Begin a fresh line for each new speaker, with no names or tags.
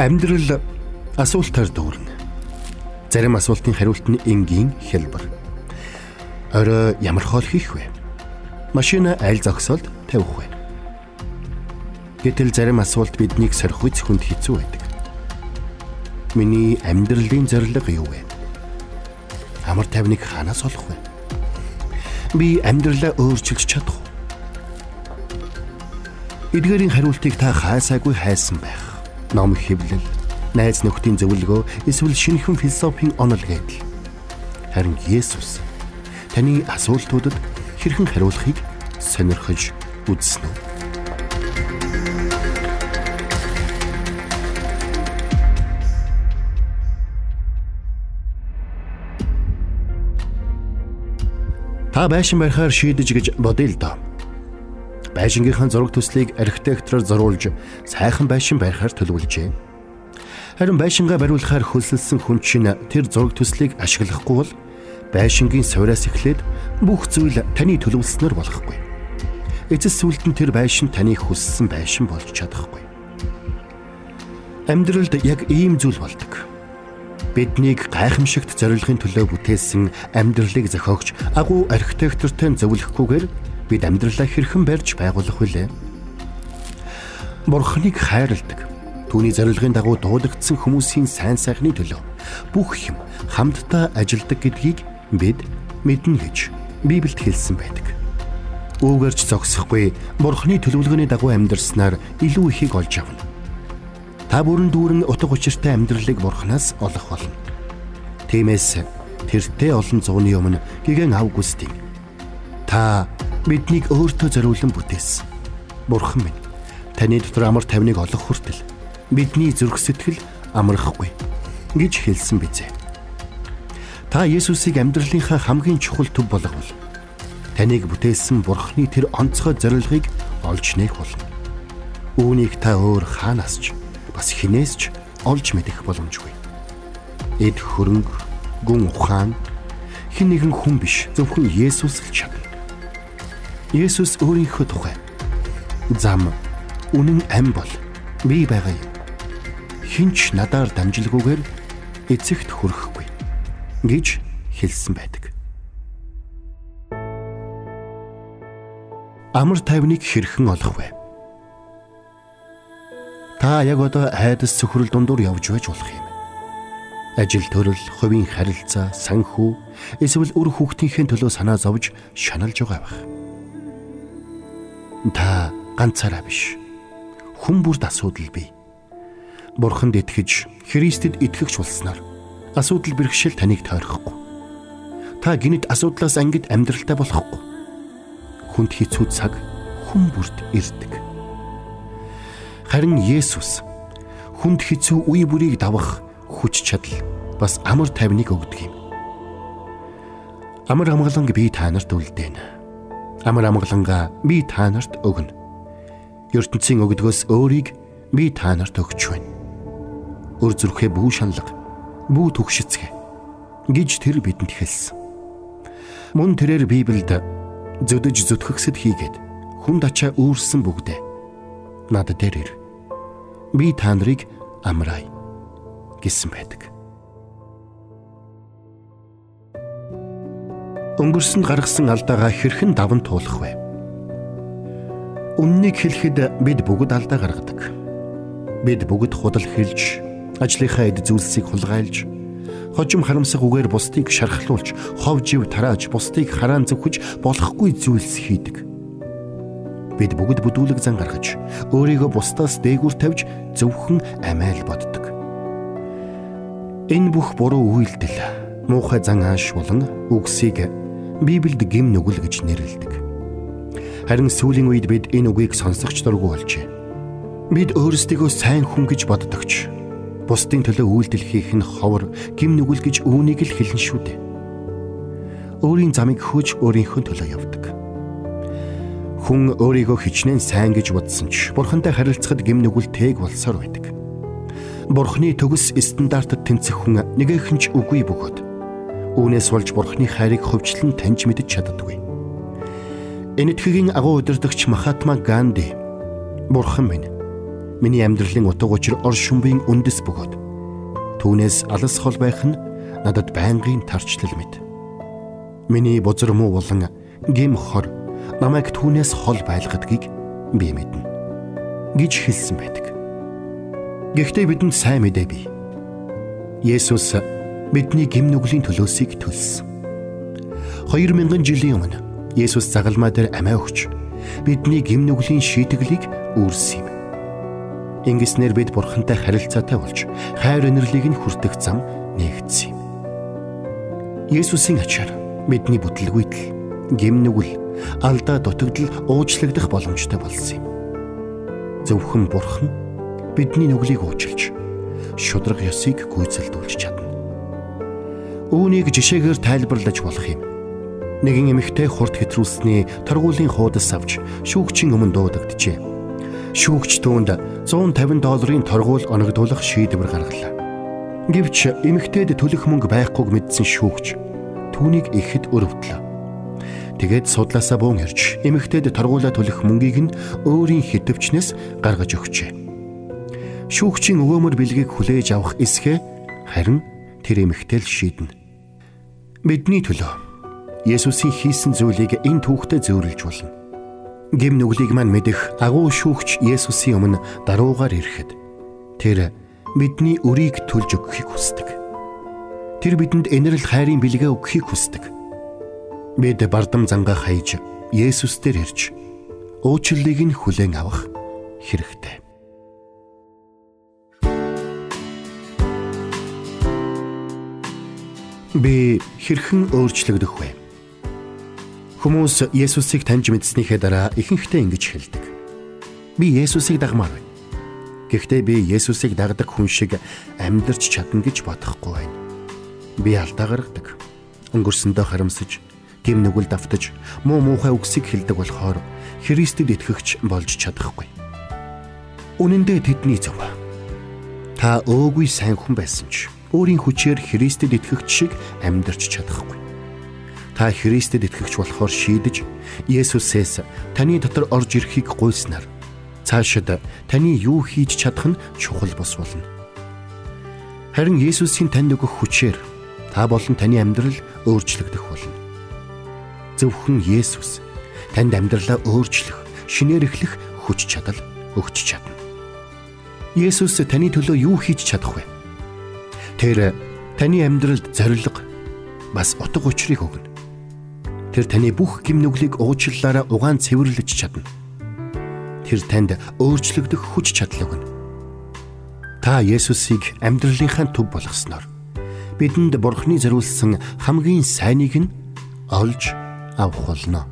Амьдрал асуултаар дүүрнэ. Зарим асуултын хариулт нь энгийн хэлбэр. Орой ямар хоол хийх вэ? Машина аль зогсоолд тавих вэ? Гэтэл зарим асуулт биднийг сорхиц хүнд хэцүү байдаг. Миний амьдралын зорилго юу вэ? Амар тайвныг ханаас олох вэ? Би амьдралаа өөрчилж чадах уу? Эдгээрийн хариултыг та хайсаагүй хайсан байх ном хэвлэл, найз нөхдийн зөвлөгөө эсвэл шинэхэн философийн онол гэдэл. Харин Есүс таны асуултуудад хэрхэн хариулахыг сонирхож үзсэн үү? Та байшин барихаар шийдэж гэж бодъё л доо. Байшингийнхаа зураг төслийг архитектороор зориулж сайхан байшин барихаар төлөвлөжээ. Харин байшингаа бариулахаар хөлсөлсөн хүн чинь тэр зураг төслийг ашиглахгүй бол байшингийн суураас эхлээд бүх зүйл таны төлөвлөснөр болохгүй. Эцэс сүлд нь тэр байшин таны хүссэн байшин болж чадахгүй. Амьдралд яг ийм зүйл болдог. Биднийг гайхамшигт зорилгын төлөө бүтээсэн амьдралыг зохиогч агуу архитектортой зөвлөхгүйгээр бид амьдралаа хэрхэн барьж байгуулах вүлээ? Бурхныг хайрладаг. Түүний зорилгын дагуу дуудагдсан хүмүүсийн сайн сайхны төлөө бүх юм хамтдаа ажилдаг гэдгийг бид мэднэ гэж Библиэд хэлсэн байдаг. Үүгээрч зогсохгүй Бурхны төлөвлөгөөний дагуу амьдрснаар илүү ихийг олж авна. Та бүрэн дүүрэн утга учиртай амьдралыг Бурханаас олох болно. Тиймээс тэртээ олон зууны өмнө гигэн Августин та биднийг өөртөө зориулан бүтээсэн. Бурхан минь, таны дотор амар тайвныг олох хүртэл бидний зүрх сэтгэл амархгүй гэж хэлсэн бизээ. Та Есүсийг амьдралынхаа хамгийн чухал төв болговол таныг бүтээсэн Бурханы тэр онцгой зорилгыг олж нээх болно. Үүнийг та өөр хаанаас ч бас хинээс ч олж мэдэх боломжгүй. Эд хөрөнгө, гүн ухаан хэн нэгэн хүн биш зөвхөн Есүс л чадна. Есүс өөрийнхөө тухай зам үнэн ам бол би байгаа юм. Хинч надаар дамжлаггүйгээр эцэгт хүрэхгүй гэж хэлсэн байдаг. Амар тайвныг хэрхэн олох вэ? Та яг одоо айдас цөхрөл дундуур явж байж болох юм. Ажил төрөл, хувийн харилцаа, санхүү, эсвэл үр хүүхдийнхээ төлөө санаа зовж шаналж байгаа байх Та ганцаараа биш. Хүн бүрд асуудал бий. Бурханд итгэж, Христэд итгэгч болсноор асуудал бэрхшээл таныг тойрохгүй. Та гинт асуудлаас ангид амьдралтай болохгүй. Хүнд хэцүү цаг хүн бүрд ирдэг. Харин Есүс хүнд хэцүү үе бүрийг давах хүч чадал бас амар тайвныг өгдөг юм. Амар амгаланг би та нарт үлдээнэ амар амгалангаа би та нарт өгнө. ертөнцийн өгдгөөс өөрийг би та нарт өгч байна. Өр зүрхээ бүү шанлаг, бүү төгшөцгөө гэж тэр бидэнд хэлсэн. Мөн тэрээр Библиэд зөдөж зүтгэгсэд хийгээд хүнд ачаа үүрсэн бүгдээ надад дээр ир. Би та нарыг амраая гэсэн байдаг. Өнгөрсөнд гаргасан алдаагаа хэрхэн даван туулах вэ? Үннийг хэлэхэд бид бүгд алдаа гаргадаг. Бид бүгд худал хэлж, ажлынхаа эд зүйлсийг хулгайлж, хожим харамсах үгээр бусдыг шархлуулж, хов жив тарааж, бусдыг хараан зөвхөж болохгүй зүйлс хийдэг. Бид бүгд бүдүүлэг зан гаргаж, өөрийгөө бусдаас дээгүүр тавьж зөвхөн амиа л боддог. Энэ бүх буруу үйлдэл муухай зан ааш болон үгсийг Библиэд гим нүгэл гэж нэрлэдэг. Харин сүүлийн үед бид энэ үгийг сонсогч дургүй болжээ. Бид өөрсдийгөө сайн хүн гэж боддогч. Бусдын төлөө үйлдэл хийх нь ховор, гим нүгэл гэж үүнийг л хэлнэ шүү дээ. Өөрийн замыг хөөж өөрийнхөө төлөө явдаг. Хүн өөрийгөө хичнээн сайн гэж бодсон ч бурхантай харилцахад гим нүгэл тээг болсоор байдаг. Бурхны төгс стандартад тэнцэх хүн нэгэн ч үгүй бөгөөд Үүнээс болж Бурхны хайрыг хөвчлэн таньж мэдж чаддаггүй. Энэ этхэгийн агуу удирдагч Махатма Ганди Бурхан минь Миний амьдралын утга учир ор шумбын үндэс бөгөөд түүнээс алс хол байх нь надад байнгын тарчлал мэд. Миний бузар муу болон гим хор намайг түүнээс хол байлгадгийг би мэднэ гэж хэлсэн байдаг. Гэхдээ бидэнд сайн мэдээ бий. Есүс бидний гим нүглийн төлөөсийг төлсөн. 2000 жилийн өмнө Есүс загалмаа дээр амиа өгч бидний гим нүглийн шийтгэлийг үүрсэн юм. Ингэснээр бид бурхантай харилцаатай болж хайр инэрлийг нь хүртэх зам нээгдсэн юм. Есүсийн ачаар бидний бүтлгүйтэл гимнүгэл алдаа дутагдал уучлагдах боломжтой болсон юм. Зөвхөн бурхан бидний нүглийг уучлж шудраг ёсыг гүйцэлдүүлж чадна. Үүнийг жишээгээр тайлбарлаж болох юм. Нэгэн эмэгтэй хурд хэтрүүлсний торгуулийн хуудас авч шүүгчийн өмнө дуудагджээ шүүгч түүнд 150 долларын торгуул оногдуулах шийдвэр гаргалаа. Гэвч эмэгтэйд төлөх мөнгө байхгүйг мэдсэн шүүгч түүнийг ихэд өрөвдлөө. Тэгээд судлаасаа буун ирж эмэгтэйд торгуулаа төлөх мөнгийг нь өөрийн хитвчнээс гаргаж өгчээ. Шүүгчийн өвөөмөр бэлгийг хүлээж авах эсхэ харин тэр эмэгтэй л шийднэ. Бидний төлөө Есүсийн хийсэн зүйлийг энэ түүхтэд зөвөрлж болно гим нүглийг маань мэдэх агуу шүүгч Есүсийн өмнө даруугаар ирэхэд тэр бидний өрийг төлж өгөхийг хүсдэг. Тэр бидэнд энэрл хайрын бэлгээ өгөхийг хүсдэг. Бид бардам зангаа хайж Есүс дээр ирж уучлалыг нь хүлээн авах хэрэгтэй. Би хэрхэн өөрчлөгдөх вэ? Хүмүүс Есүсийг таньж мэдснийхээ дараа ихэнхдээ ингэж хэлдэг. Би Есүсийг дагмаар байна. Гэхдээ би Есүсийг дагдаг хүн шиг амьдрч чадна гэж бодохгүй байна. Би алдаа гаргадаг. Өнгөрсөндөө харамсаж, гим нүгэл давтаж, муу муухай үгсийг хэлдэг болохоор Христэд итгэгч болж чадахгүй. Үнэн дээр тэдний зөв. Та өөгүй сайн хүн байсан ч өөрийн хүчээр Христэд итгэгч шиг амьдрч чадахгүй та Христэд итгэгч болохоор шийдэж Есүсээс таны дотор орж ирэхийг гуйснаар цаашид таны юу хийж чадах нь чухал бос болно. Харин Есүсийн танд өгөх хүчээр та болон таны амьдрал өөрчлөгдөх болно. Зөвхөн Есүс танд амьдралаа өөрчлөх, шинээр эхлэх хүч чадал өгч чадна. Есүс таны төлөө юу хийж чадах вэ? Тэр таны амьдралд зориг бас утга учирыг өгнө. Тэр таны бүх гимнүглийг уучлалаараа угаан цэвэрлэж чадна. Тэр танд өөрчлөгдөх хүч чадал өгнө. Та Есүсийг амьдралынхаа төв болгосноор бидэнд Бурхны зориулсан хамгийн сайныг нь олж авах болно.